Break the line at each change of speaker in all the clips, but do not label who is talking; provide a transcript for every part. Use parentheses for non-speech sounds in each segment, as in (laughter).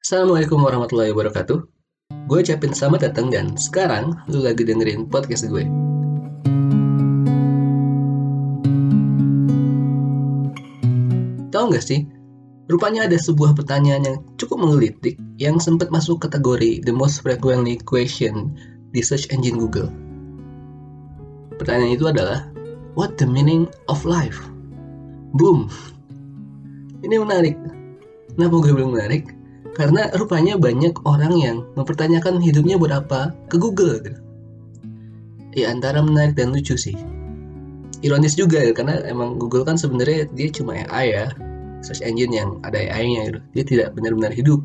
Assalamualaikum warahmatullahi wabarakatuh. Gue ucapin selamat datang dan sekarang lu lagi dengerin podcast gue. Tahu nggak sih? Rupanya ada sebuah pertanyaan yang cukup menggelitik yang sempat masuk kategori the most frequently question di search engine Google. Pertanyaan itu adalah, what the meaning of life? Boom. Ini menarik. Kenapa gue bilang menarik? Karena rupanya banyak orang yang mempertanyakan hidupnya buat apa ke Google. Gitu. Ya antara menarik dan lucu sih. Ironis juga ya, karena emang Google kan sebenarnya dia cuma AI ya, search engine yang ada AI-nya gitu. Dia tidak benar-benar hidup.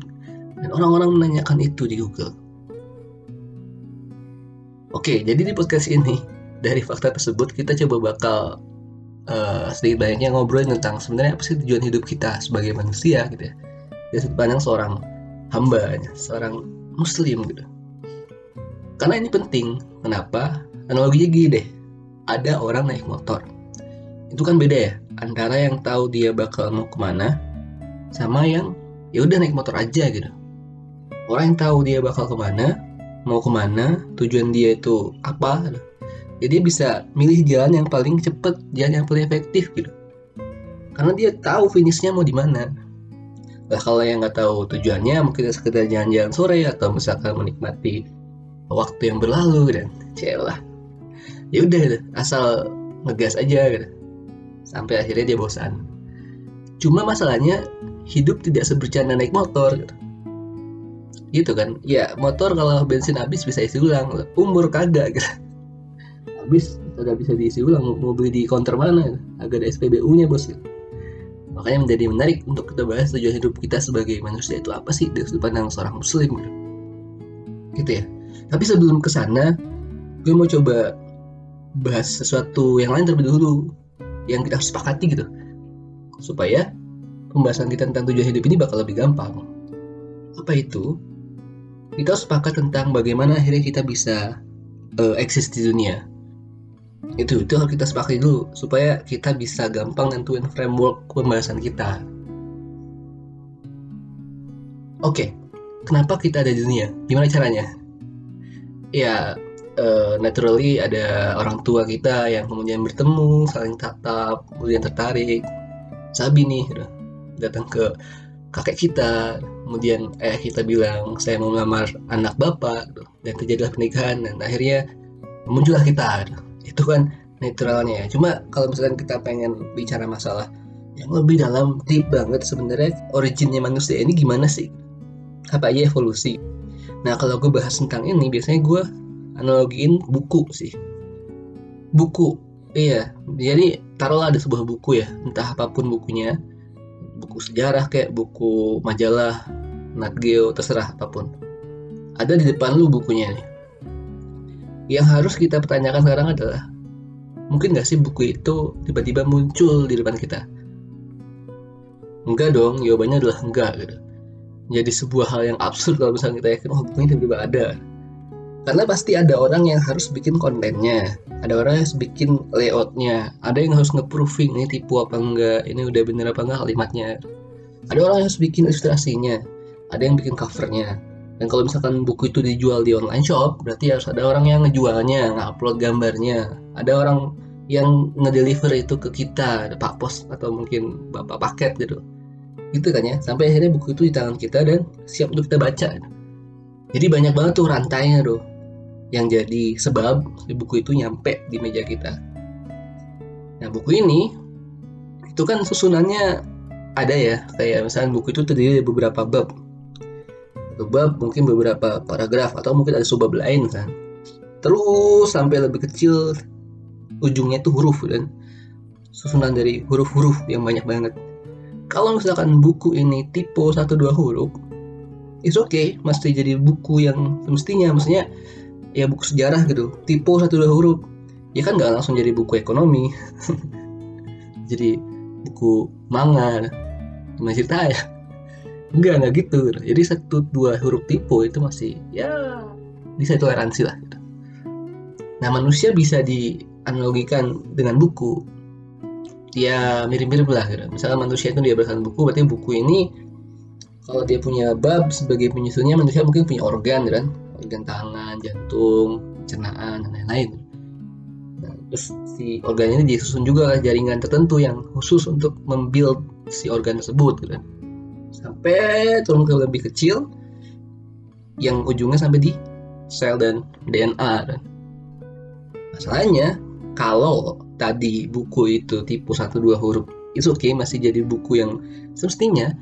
Dan orang-orang menanyakan itu di Google. Oke, jadi di podcast ini dari fakta tersebut kita coba bakal uh, sedikit banyaknya ngobrol tentang sebenarnya apa sih tujuan hidup kita sebagai manusia gitu ya. Dari sudut pandang seorang hamba, seorang muslim gitu. Karena ini penting. Kenapa? Analoginya gini deh. Ada orang naik motor. Itu kan beda ya antara yang tahu dia bakal mau ke mana sama yang ya udah naik motor aja gitu. Orang yang tahu dia bakal ke mana, mau ke mana, tujuan dia itu apa, jadi dia bisa milih jalan yang paling cepet, jalan yang paling efektif gitu. Karena dia tahu finishnya mau di mana. Nah kalau yang nggak tahu tujuannya mungkin sekedar jalan-jalan sore atau misalkan menikmati waktu yang berlalu dan celah ya udah asal ngegas aja gitu. Sampai akhirnya dia bosan. Cuma masalahnya hidup tidak sebercanda naik motor gitu. gitu kan? Ya motor kalau bensin habis bisa isi ulang. Umur kagak gitu. Habis udah bisa diisi ulang. Mau beli di counter mana agak ada SPBU nya bos gitu. Makanya menjadi menarik untuk kita bahas tujuan hidup kita sebagai manusia itu apa sih? Dari sudut pandang seorang muslim gitu, gitu ya. Tapi sebelum ke sana gue mau coba bahas sesuatu yang lain terlebih dahulu yang kita harus sepakati gitu. Supaya pembahasan kita tentang tujuan hidup ini bakal lebih gampang. Apa itu? Kita harus sepakat tentang bagaimana akhirnya kita bisa uh, eksis di dunia itu itu harus kita sepakati dulu supaya kita bisa gampang nentuin framework pembahasan kita oke okay, kenapa kita ada di dunia gimana caranya ya uh, naturally ada orang tua kita yang kemudian bertemu saling tatap kemudian tertarik sabi nih gitu. datang ke kakek kita kemudian eh kita bilang saya mau melamar anak bapak gitu. dan terjadilah pernikahan dan akhirnya muncullah kita gitu. Itu kan naturalnya cuma kalau misalkan kita pengen bicara masalah yang lebih dalam deep banget sebenarnya originnya manusia ini gimana sih? Apa aja evolusi? Nah kalau gue bahas tentang ini biasanya gue analogiin buku sih. Buku. Iya. Jadi taruhlah ada sebuah buku ya. Entah apa pun bukunya. Buku sejarah kayak buku majalah Nat Geo terserah apa pun. Ada di depan lu bukunya nih yang harus kita pertanyakan sekarang adalah mungkin gak sih buku itu tiba-tiba muncul di depan kita? Enggak dong jawabannya adalah enggak gitu. Jadi sebuah hal yang absurd kalau misalnya kita yakin oh bukunya tiba-tiba ada. Karena pasti ada orang yang harus bikin kontennya ada orang yang harus bikin layoutnya ada yang harus nge-proofing ini tipu apa enggak ini udah bener apa enggak kalimatnya ada orang yang harus bikin ilustrasinya ada yang bikin covernya dan kalau misalkan buku itu dijual di online shop berarti harus ada orang yang ngejualnya nge-upload gambarnya ada orang yang ngedeliver itu ke kita ada pak pos atau mungkin bapak paket gitu gitu kan ya sampai akhirnya buku itu di tangan kita dan siap untuk kita baca jadi banyak banget tuh rantainya tuh yang jadi sebab buku itu nyampe di meja kita. Nah buku ini itu kan susunannya ada ya kayak misalnya buku itu terdiri dari beberapa bab. Bab mungkin beberapa paragraf atau mungkin ada subbab lain kan. Terus sampai lebih kecil ujungnya itu huruf dan susunan dari huruf-huruf yang banyak banget. Kalau misalkan buku ini tipe satu dua huruf, it's okay, mesti jadi buku yang semestinya, maksudnya ya buku sejarah gitu. Tipe satu dua huruf. Ya kan nggak langsung jadi buku ekonomi. (laughs) Jadi buku manga gimana cerita ya enggak enggak gitu. Jadi satu dua huruf tipe itu masih ya bisa toleransi lah gitu. nah manusia bisa dianalogikan dengan buku. Ya mirip-mirip lah gitu. misalnya manusia itu dia berdasarkan buku berarti buku ini kalau dia punya bab sebagai penyusunnya manusia mungkin punya organ kan. Organ tangan jantung pencernaan dan lain-lain. Nah, terus si organ ini disusun juga jaringan tertentu yang khusus untuk membuild si organ tersebut gitu kan sampai turun ke lebih kecil yang ujungnya sampai di sel dan DNA kan. Masalahnya kalau tadi buku itu tipe 1 2 huruf itu oke okay, masih jadi buku yang semestinya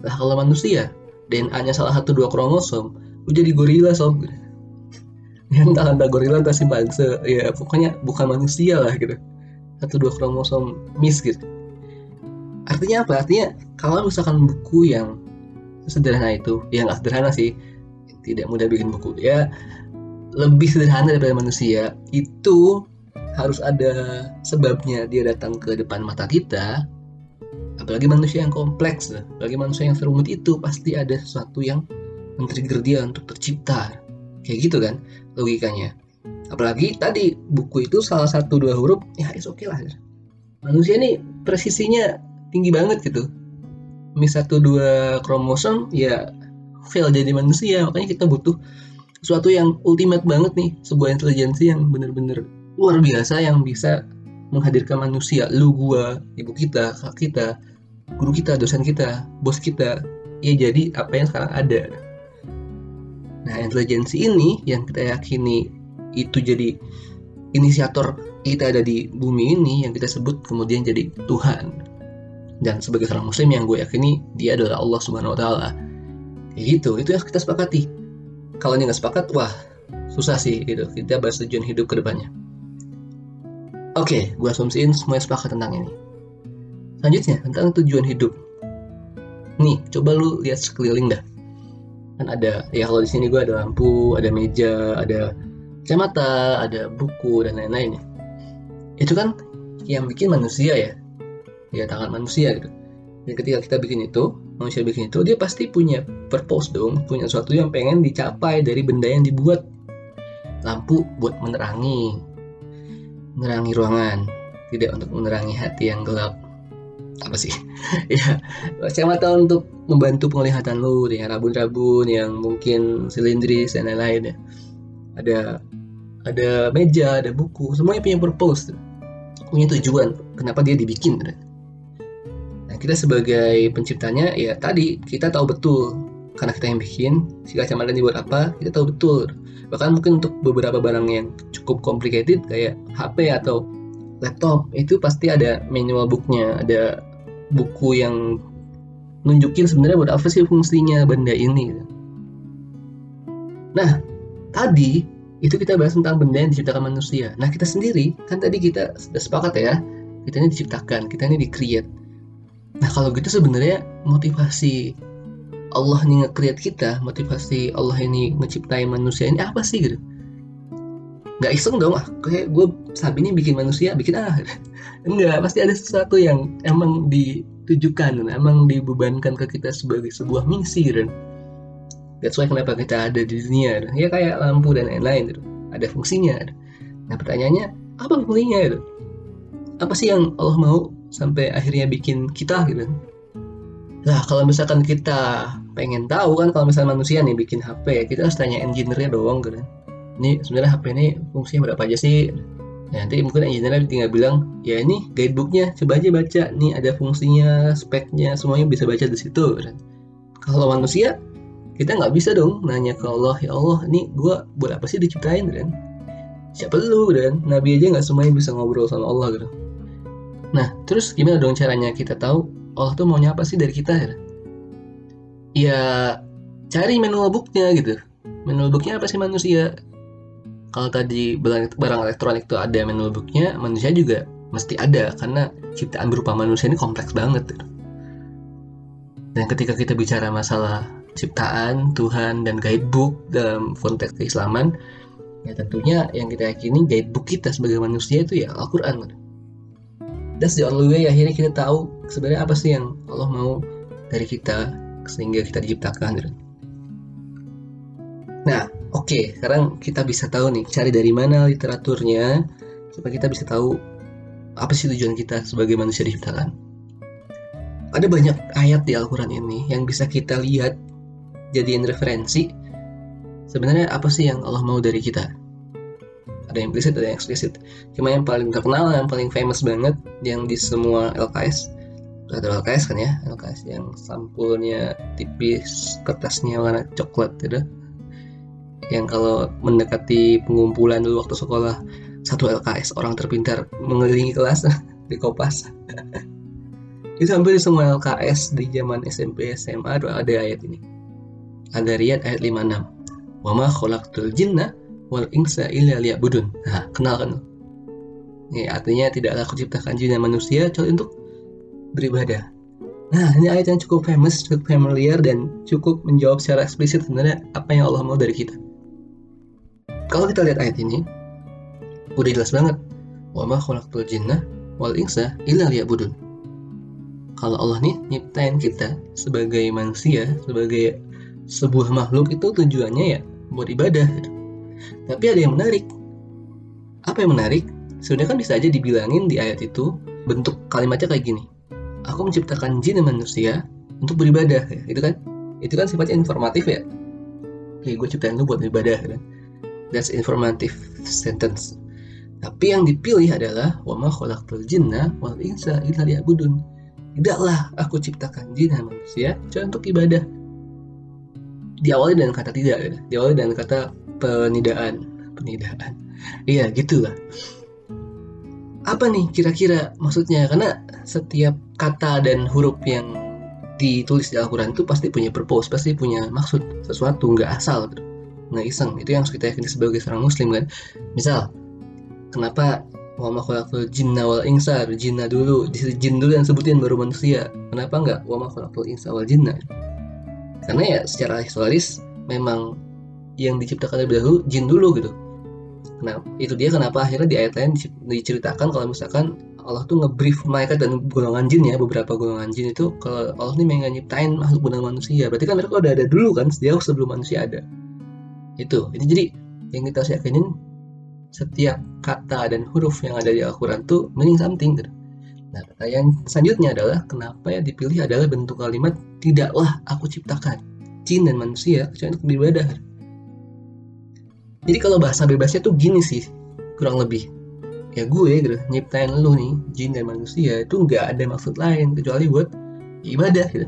lah kalau manusia DNA-nya salah satu dua kromosom udah jadi gorila sob. (laughs) Entah entah gorila entah simpanse. Ya pokoknya bukan manusia lah gitu. Satu dua kromosom miss gitu artinya apa? Artinya kalau misalkan buku yang sederhana itu ya nggak sederhana sih tidak mudah bikin buku ya lebih sederhana daripada manusia itu harus ada sebabnya dia datang ke depan mata kita. Apalagi manusia yang kompleks apalagi manusia yang serumit itu pasti ada sesuatu yang men-trigger dia untuk tercipta. Kayak gitu kan logikanya. Apalagi tadi buku itu salah satu dua huruf ya is oke okay lah. Manusia ini presisinya tinggi banget gitu. Mis satu dua kromosom ya fail jadi manusia. Makanya kita butuh sesuatu yang ultimate banget nih. Sebuah intelijensi yang bener-bener luar biasa yang bisa menghadirkan manusia. Lu gua ibu kita kak kita guru kita dosen kita bos kita ya jadi apa yang sekarang ada. Nah intelijensi ini yang kita yakini itu jadi inisiator kita ada di bumi ini yang kita sebut kemudian jadi Tuhan dan sebagai seorang muslim yang gue yakini dia adalah Allah subhanahu wa ta'ala. Kayak gitu itu yang kita sepakati. Kalau ini nggak sepakat wah susah sih gitu. Kita bahas tujuan hidup ke depannya. Oke okay, gue asumsiin semuanya sepakat tentang ini. Selanjutnya tentang tujuan hidup. Nih coba lu lihat sekeliling dah. Kan ada ya kalau di sini gue ada lampu ada meja ada kacamata ada buku dan lain-lain itu kan yang bikin manusia ya ya tangan manusia gitu. Dan ketika kita bikin itu manusia bikin itu dia pasti punya purpose dong punya sesuatu yang pengen dicapai dari benda yang dibuat. Lampu buat menerangi menerangi ruangan tidak untuk menerangi hati yang gelap. Apa sih? (laughs) Ya kacamata untuk membantu penglihatan lu dengan rabun-rabun yang mungkin silindris dan lain-lain ya. Ada ada meja ada buku semuanya punya purpose. Punya tujuan kenapa dia dibikin kita sebagai penciptanya ya tadi kita tahu betul karena kita yang bikin si kacamata ini buat apa kita tahu betul. Bahkan mungkin untuk beberapa barang yang cukup complicated kayak HP atau laptop itu pasti ada manual booknya ada buku yang nunjukin sebenarnya buat apa sih fungsinya benda ini. Nah tadi itu kita bahas tentang benda yang diciptakan manusia. Nah kita sendiri kan tadi kita sudah sepakat ya kita ini diciptakan kita ini di-create Nah kalau gitu sebenarnya motivasi Allah nih nge-create kita, motivasi Allah ini menciptai manusia ini apa sih gitu? Gak iseng dong ah, kayak gue sabi ini bikin manusia, bikin ah. (laughs) Enggak, pasti ada sesuatu yang emang ditujukan, emang dibebankan ke kita sebagai sebuah misi gitu. That's why kenapa kita ada di dunia, gitu. ya kayak lampu dan lain-lain gitu. Ada fungsinya. Nah pertanyaannya, apa fungsinya itu? Apa sih yang Allah mau sampai akhirnya bikin kita gitu. Nah kalau misalkan kita pengen tahu kan kalau misalnya manusia nih bikin HP kita harus tanya engineer-nya doang gitu. Ini sebenarnya HP ini fungsinya berapa aja sih? Nah, nanti mungkin engineer tinggal bilang ya ini guidebooknya coba aja baca. Nih ada fungsinya speknya semuanya bisa baca di situ. Gitu. kalau manusia kita nggak bisa dong nanya ke Allah ya Allah ini gue buat apa sih diciptain? Kan siapa lu dan Nabi aja nggak semuanya bisa ngobrol sama Allah gitu Nah, terus gimana dong caranya kita tahu Allah tuh maunya apa sih dari kita? Ya, ya cari manual booknya gitu. Manual booknya apa sih manusia? Kalau tadi barang, elektronik itu ada manual booknya, manusia juga mesti ada karena ciptaan berupa manusia ini kompleks banget. Gitu. Dan ketika kita bicara masalah ciptaan, Tuhan, dan guidebook dalam konteks keislaman, ya tentunya yang kita yakini guidebook kita sebagai manusia itu ya Al-Quran. Gitu that's the only way akhirnya kita tahu sebenarnya apa sih yang Allah mau dari kita sehingga kita diciptakan gitu. Nah, oke, okay, sekarang kita bisa tahu nih cari dari mana literaturnya supaya kita bisa tahu apa sih tujuan kita sebagai manusia diciptakan. ada banyak ayat di Al-Quran ini yang bisa kita lihat jadiin referensi sebenarnya apa sih yang Allah mau dari kita ada yang implisit ada yang eksplisit cuma yang paling terkenal yang paling famous banget yang di semua LKS ada LKS kan ya LKS yang sampulnya tipis kertasnya warna coklat gitu yang kalau mendekati pengumpulan dulu waktu sekolah satu LKS orang terpintar mengelilingi kelas (laughs) di kopas. (laughs) Itu hampir di semua LKS di zaman SMP SMA ada ayat ini. Ada Riyad ayat 56 wa ma khalaqtul jinna wal insa illa liya'budun nah kenal kan ini artinya tidaklah aku ciptakan jin dan manusia kecuali untuk beribadah nah ini ayat yang cukup famous cukup familiar dan cukup menjawab secara eksplisit sebenarnya apa yang Allah mau dari kita kalau kita lihat ayat ini udah jelas banget wa ma khalaqtul jinna wal insa illa liya'budun. Kalau Allah nih nyiptain kita sebagai manusia, sebagai sebuah makhluk itu tujuannya ya buat ibadah. Gitu. Tapi ada yang menarik. Apa yang menarik? Sebenarnya kan bisa aja dibilangin di ayat itu bentuk kalimatnya kayak gini. Aku menciptakan jin dan manusia untuk beribadah, ya. itu kan? Itu kan sifatnya informatif ya. Oke, gue ciptain lu buat beribadah, kan? That's informative sentence. Tapi yang dipilih adalah wa ma khalaqtul jinna wal insa illa liya'budun. Tidaklah aku ciptakan jin dan manusia cuma untuk ibadah. Diawali dengan kata tidak, ya. diawali dengan kata penidaan, penidaan. Iya, gitulah. Apa nih kira-kira maksudnya? Karena setiap kata dan huruf yang ditulis di Al-Quran itu pasti punya purpose, pasti punya maksud sesuatu, nggak asal, nggak iseng. Itu yang harus kita yakini sebagai seorang muslim kan. Misal, kenapa wa ma khalaqtul jinna wal insa jinna dulu jin dulu yang sebutin baru manusia kenapa enggak wa ma khalaqtul insa wal jinna karena ya secara historis memang yang diciptakan lebih dahulu jin dulu gitu. Nah itu dia kenapa akhirnya di ayat lain diceritakan kalau misalkan Allah tuh ngebrief mereka dan golongan jin ya beberapa golongan jin itu kalau Allah nih pengen nyiptain makhluk benar manusia. Berarti kan mereka udah ada dulu kan sejauh sebelum manusia ada. Itu. Ini jadi yang kita harus yakinin setiap kata dan huruf yang ada di Al-Quran itu meaning something gitu. Nah, pertanyaan selanjutnya adalah kenapa yang dipilih adalah bentuk kalimat tidaklah aku ciptakan. Jin dan manusia kecuali untuk beribadah. Jadi kalau bahasa bebasnya tuh gini sih, kurang lebih. Ya gue gitu, nyiptain lu nih, jin dan manusia itu nggak ada maksud lain kecuali buat ibadah gitu.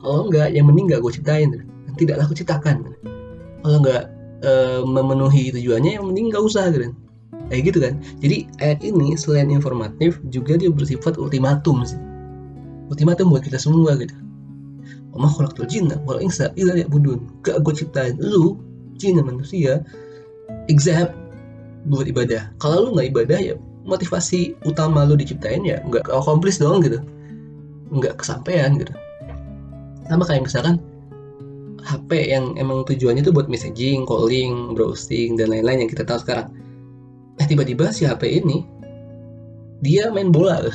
Kalau enggak, yang mending nggak gue ciptain, gitu. tidaklah aku ciptakan. Kalau nggak e, memenuhi tujuannya yang mending nggak usah gitu kayak gitu kan jadi ayat ini selain informatif juga dia bersifat ultimatum sih ultimatum buat kita semua gitu Oma khalaqtul jinna wal insa illa budun Gak gue ciptain lu jin dan manusia except buat ibadah kalau lu nggak ibadah ya motivasi utama lu diciptain ya nggak accomplish doang gitu nggak kesampaian gitu sama kayak misalkan HP yang emang tujuannya tuh buat messaging, calling, browsing dan lain-lain yang kita tahu sekarang. Eh tiba-tiba si HP ini dia main bola. (laughs)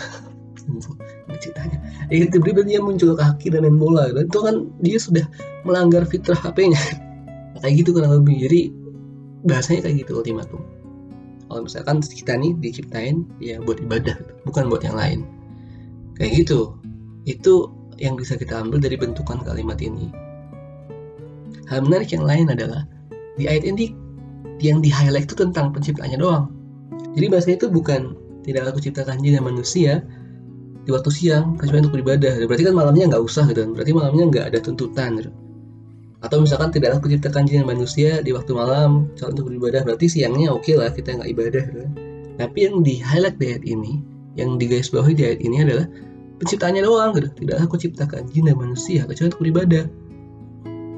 ceritanya. Eh, tiba-tiba dia muncul kaki dan main bola. Dan itu kan dia sudah melanggar fitrah HP-nya. (laughs) kayak gitu kurang lebih. Jadi bahasanya kayak gitu ultimatum. Kalau misalkan kita nih diciptain ya buat ibadah, bukan buat yang lain. Kayak gitu. Itu yang bisa kita ambil dari bentukan kalimat ini Hal menarik yang lain adalah di ayat ini yang di highlight itu tentang penciptanya doang. Jadi bahasanya itu bukan tidak aku ciptakan jin dan manusia di waktu siang kecuali untuk beribadah. Berarti kan malamnya nggak usah gitu. Berarti malamnya nggak ada tuntutan gitu. Atau misalkan tidak aku ciptakan jin manusia di waktu malam kecuali untuk beribadah. Berarti siangnya oke okay lah kita nggak ibadah gitu. Tapi yang di highlight di ayat ini, yang di guys bawahi di ayat ini adalah penciptanya doang gitu. Aku ciptakan jin dan manusia kecuali untuk beribadah.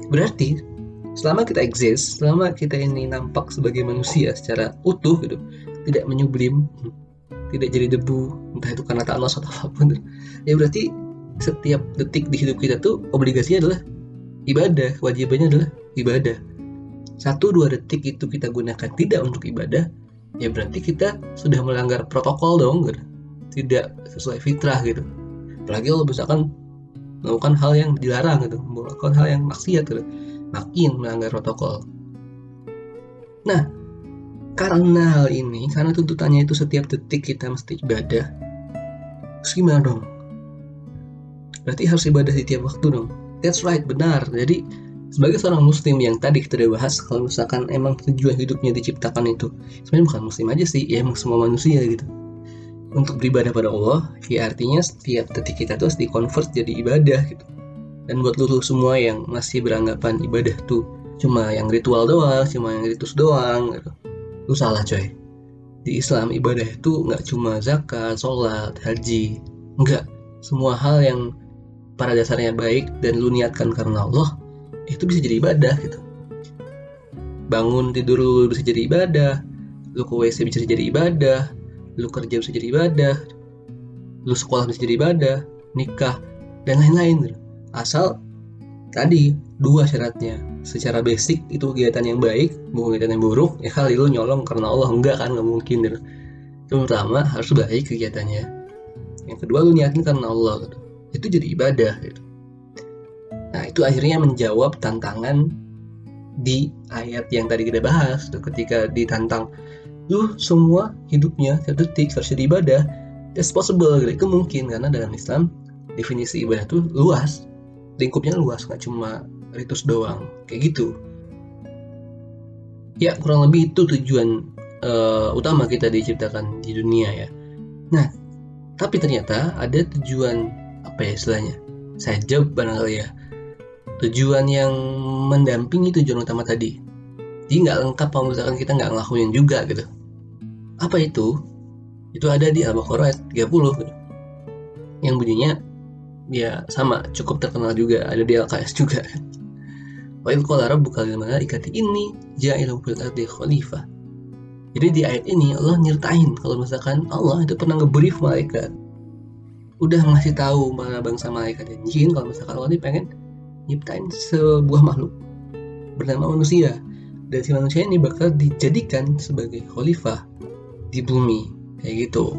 Berarti selama kita exist, selama kita ini nampak sebagai manusia secara utuh gitu, tidak menyublim, tidak jadi debu, entah itu karena Thanos atau apa pun, ya berarti setiap detik di hidup kita tuh obligasinya adalah ibadah, kewajibannya adalah ibadah. Satu dua detik itu kita gunakan tidak untuk ibadah, ya berarti kita sudah melanggar protokol dong, gitu. tidak sesuai fitrah gitu. Apalagi kalau misalkan melakukan hal yang dilarang gitu melakukan hal yang maksiat gitu makin melanggar protokol nah karena hal ini karena tuntutannya itu setiap detik kita mesti ibadah gimana dong berarti harus ibadah di tiap waktu dong that's right benar. Jadi sebagai seorang muslim yang tadi kita udah bahas kalau misalkan emang tujuan hidupnya diciptakan itu sebenarnya bukan muslim aja sih ya emang semua manusia gitu. Untuk beribadah pada Allah ya artinya setiap detik kita tuh harus dikonvert jadi ibadah gitu. Dan buat lu semua yang masih beranggapan ibadah tuh cuma yang ritual doang cuma yang ritus doang gitu. Lu salah coy. Di Islam ibadah itu nggak cuma zakat, sholat, haji, enggak semua hal yang pada dasarnya baik dan lu niatkan karena Allah itu bisa jadi ibadah gitu. Bangun tidur lu bisa jadi ibadah. Lu ke WC bisa jadi ibadah. Lu kerja bisa jadi ibadah. Lu sekolah bisa jadi ibadah. Nikah dan lain-lain gitu. asal tadi dua syaratnya. Secara basic itu kegiatan yang baik bukan kegiatan yang buruk. Ya kali lu nyolong karena Allah. Enggak kan nggak mungkin gitu. yang pertama harus baik kegiatannya. Yang kedua lu niatin karena Allah gitu. Itu jadi ibadah gitu. nah itu akhirnya menjawab tantangan di ayat yang tadi kita bahas tuh ketika ditantang lu semua hidupnya satu detik harus jadi ibadah that's possible gitu. itu mungkin karena dalam Islam definisi ibadah itu luas lingkupnya luas nggak cuma ritus doang kayak gitu ya kurang lebih itu tujuan uh, utama kita diciptakan di dunia ya nah tapi ternyata ada tujuan apa ya istilahnya saya jawab barangkali ya tujuan yang mendampingi tujuan utama tadi jadi nggak lengkap kalau misalkan kita nggak ngelakuin juga gitu apa itu? Itu ada di Al-Baqarah ayat 30 gitu. Yang bunyinya ya sama, cukup terkenal juga, ada di Al-Qas juga. (laughs) Wa idh qala rabbuka lil malaikati inni ja'ilun fil ardi khalifah. Jadi di ayat ini Allah nyertain kalau misalkan Allah itu pernah ngebrief malaikat. Udah ngasih tahu mana bangsa malaikat dan jin kalau misalkan Allah ini pengen nyiptain sebuah makhluk bernama manusia. Dan si manusia ini bakal dijadikan sebagai khalifah di bumi. Kayak gitu.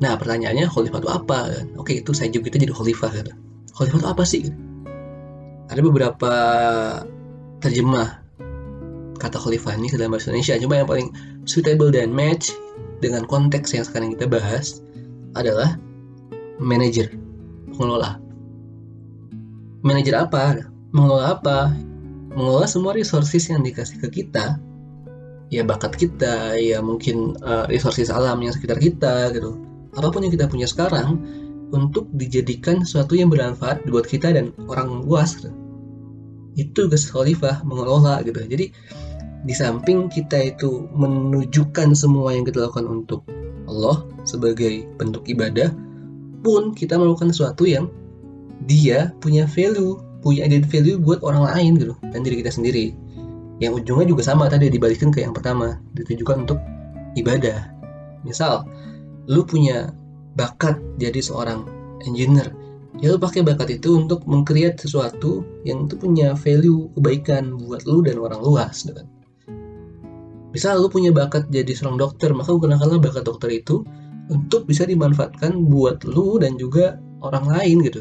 Nah pertanyaannya khalifah itu apa? Oke itu saya juga kita jadi khalifah gitu. khalifah itu apa sih? Ada beberapa terjemah kata khalifah ini dalam bahasa Indonesia. Coba yang paling suitable dan match dengan konteks yang sekarang kita bahas adalah manajer pengelola manajer apa? Mengelola apa? Mengelola semua resources yang dikasih ke kita. Ya bakat kita ya mungkin uh, resources alam yang sekitar kita gitu. Apa pun yang kita punya sekarang untuk dijadikan sesuatu yang bermanfaat buat kita dan orang luas gitu. itu tugas khalifah mengelola gitu. Jadi di samping kita itu menunjukkan semua yang kita lakukan untuk Allah sebagai bentuk ibadah pun kita melakukan sesuatu yang dia punya value punya added value buat orang lain gitu dan diri kita sendiri. Yang ujungnya juga sama tadi dibalikin ke yang pertama ditujukan untuk ibadah. Misal lu punya bakat jadi seorang engineer. Ya lu pakai bakat itu untuk mengkreat sesuatu yang itu punya value kebaikan buat lu dan orang luas gitu kan. Misal lu punya bakat jadi seorang dokter maka gunakanlah bakat dokter itu untuk bisa dimanfaatkan buat lu dan juga orang lain gitu.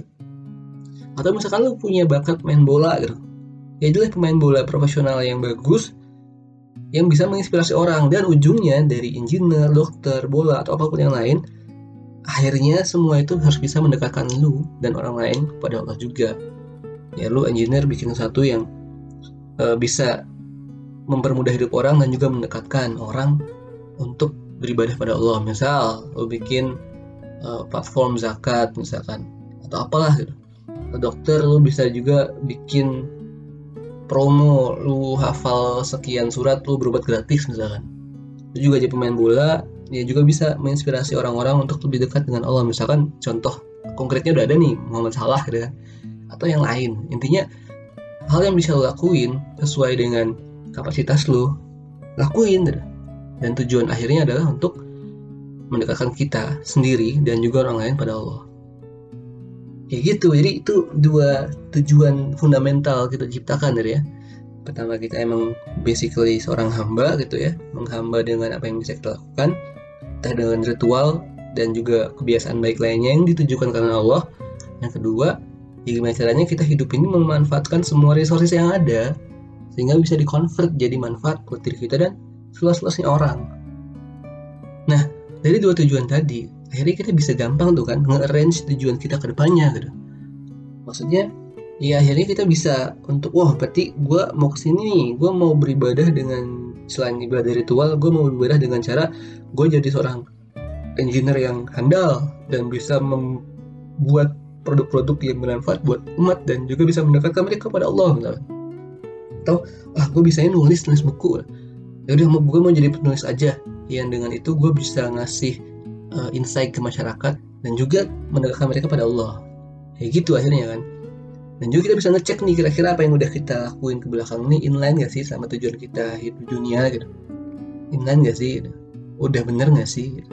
Atau misalkan lu punya bakat main bola gitu. Ya itulah pemain bola profesional yang bagus yang bisa menginspirasi orang. Dan ujungnya dari engineer, dokter, bola atau apa pun yang lain akhirnya semua itu harus bisa mendekatkan lu dan orang lain kepada Allah juga. Ya lu engineer bikin sesuatu yang uh, bisa mempermudah hidup orang dan juga mendekatkan orang untuk beribadah pada Allah. Misal lu bikin uh, platform zakat misalkan. Atau apalah gitu. Dokter lu bisa juga bikin promo lu hafal sekian surat lu berobat gratis misalkan. Lu juga jadi pemain bola ya juga bisa menginspirasi orang-orang untuk lebih dekat dengan Allah. Misalkan contoh konkretnya udah ada nih Muhammad Salah gitu kan atau yang lain. Intinya hal yang bisa lo lakuin sesuai dengan kapasitas lo lakuin gitu. Dan tujuan akhirnya adalah untuk mendekatkan kita sendiri dan juga orang lain pada Allah. Kayak gitu jadi itu dua tujuan fundamental kita ciptakan dari ya. Pertama kita emang basically seorang hamba gitu ya menghamba dengan apa yang bisa kita lakukan entah dengan ritual dan juga kebiasaan baik lainnya yang ditujukan karena Allah. Yang kedua ya gimana caranya kita hidup ini memanfaatkan semua resources yang ada sehingga bisa dikonvert jadi manfaat buat diri kita dan seluas-luasnya orang. Nah dari dua tujuan tadi akhirnya kita bisa gampang tuh kan nge-arrange tujuan kita ke depannya gitu. Maksudnya ya akhirnya kita bisa untuk wah berarti gue mau ke sini nih. Gue mau beribadah dengan selain ibadah ritual gue mau beribadah dengan cara gue jadi seorang engineer yang handal dan bisa membuat produk-produk yang bermanfaat buat umat dan juga bisa mendekatkan mereka kepada Allah. Misalnya. atau ah gue bisa nulis nulis buku ya udah gue mau jadi penulis aja. Yang dengan itu gue bisa ngasih uh, insight ke masyarakat dan juga mendekatkan mereka pada Allah. Kayak gitu akhirnya kan. Dan juga kita bisa ngecek nih kira-kira apa yang udah kita lakuin ke belakang ini inline gak sih sama tujuan kita hidup dunia gitu? Inline gak sih? Udah bener gak sih?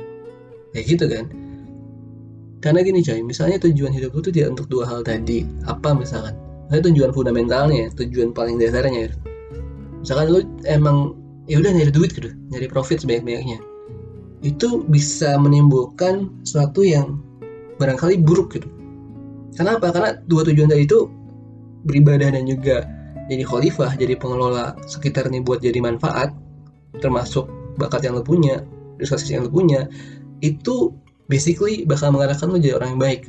Kayak gitu kan. Karena gini coy misalnya tujuan hidup itu tidak untuk dua hal tadi. Apa misalkan? Nah, tujuan fundamentalnya tujuan paling dasarnya misalkan lu emang ya udah nyari duit gitu nyari profit sebanyak-banyaknya itu bisa menimbulkan sesuatu yang barangkali buruk gitu Kenapa? Karena dua tujuan tadi itu beribadah dan juga jadi khalifah, jadi pengelola sekitar nih buat jadi manfaat, termasuk bakat yang lo punya, resources yang lo punya, itu basically bakal mengarahkan lo jadi orang yang baik.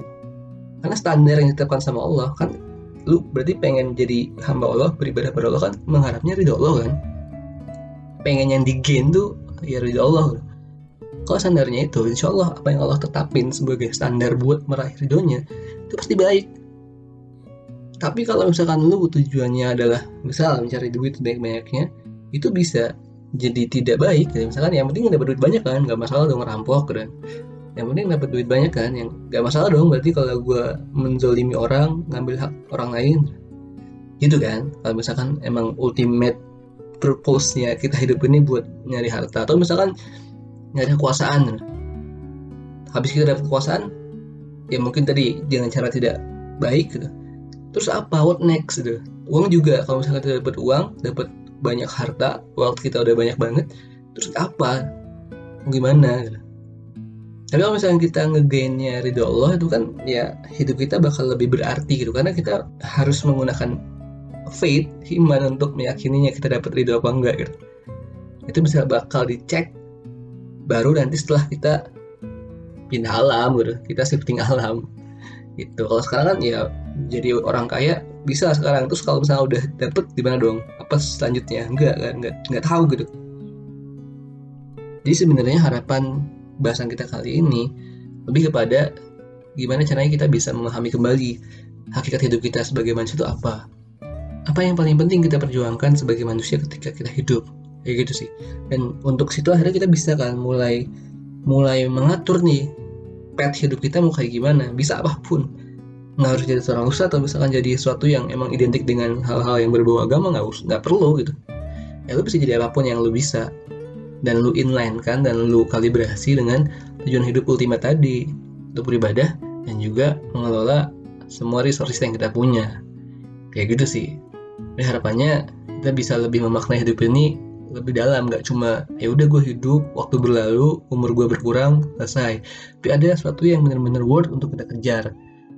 Karena standar yang ditetapkan sama Allah kan, lu berarti pengen jadi hamba Allah, beribadah pada Allah kan mengharapnya ridho Allah kan. Pengen yang digain tuh ya ridho Allah. Kalau standarnya itu, insya Allah apa yang Allah tetapin sebagai standar buat meraih ridhonya, itu pasti baik tapi kalau misalkan lu tujuannya adalah misal mencari duit sebanyak-banyaknya itu bisa jadi tidak baik ya. misalkan yang penting dapat duit banyak kan nggak masalah dong merampok dan yang penting dapat duit banyak kan yang nggak masalah dong berarti kalau gue menzolimi orang ngambil hak orang lain gitu kan kalau misalkan emang ultimate purpose-nya kita hidup ini buat nyari harta. Atau misalkan nyari kekuasaan. Habis kita dapat kekuasaan ya mungkin tadi dengan cara tidak baik gitu. Terus apa? What next gitu? Uang juga. Kalau misalnya kita dapat uang dapat banyak harta waktu kita udah banyak banget terus apa? Gimana gitu. tapi kalau misalnya kita ngegainnya ridho Allah itu kan ya hidup kita bakal lebih berarti gitu. Karena kita harus menggunakan faith iman untuk meyakininya kita dapat ridho apa enggak gitu. Itu bisa bakal dicek baru nanti setelah kita pindah alam gitu. Kita shifting (laughs) alam gitu. Kalau sekarang kan ya jadi orang kaya bisa sekarang. Terus kalau misalnya udah dapet gimana dong? Apa selanjutnya? Enggak kan? Enggak enggak tahu gitu. Jadi sebenarnya harapan bahasan kita kali ini lebih kepada gimana caranya kita bisa memahami kembali hakikat hidup kita sebagai manusia itu apa apa yang paling penting kita perjuangkan sebagai manusia ketika kita hidup? Kayak gitu sih. Dan untuk situ akhirnya kita bisa kan mulai mulai mengatur nih pet hidup kita mau kayak gimana. Bisa apa pun. Nggak harus jadi seorang ustadz atau misalkan jadi sesuatu yang emang identik dengan hal-hal yang berbau agama nggak usah nggak perlu gitu. Ya lu bisa jadi apa pun yang lu bisa. Dan lu inline kan dan lu kalibrasi dengan tujuan hidup ultimate tadi. Untuk beribadah dan juga mengelola semua resources yang kita punya. Kayak gitu sih Jadi harapannya kita bisa lebih memaknai hidup ini lebih dalam nggak cuma ya udah gue hidup waktu berlalu umur gue berkurang selesai. Tapi ada sesuatu yang benar-benar worth untuk kita kejar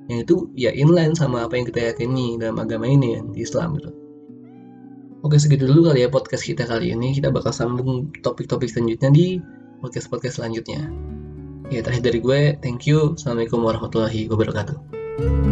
yang itu ya inline sama apa yang kita yakini dalam agama ini ya, di Islam gitu. Oke segitu dulu kali ya podcast kita kali ini. Kita bakal sambung topik-topik selanjutnya di podcast-podcast selanjutnya. Ya terakhir dari gue thank you. Assalamualaikum warahmatullahi wabarakatuh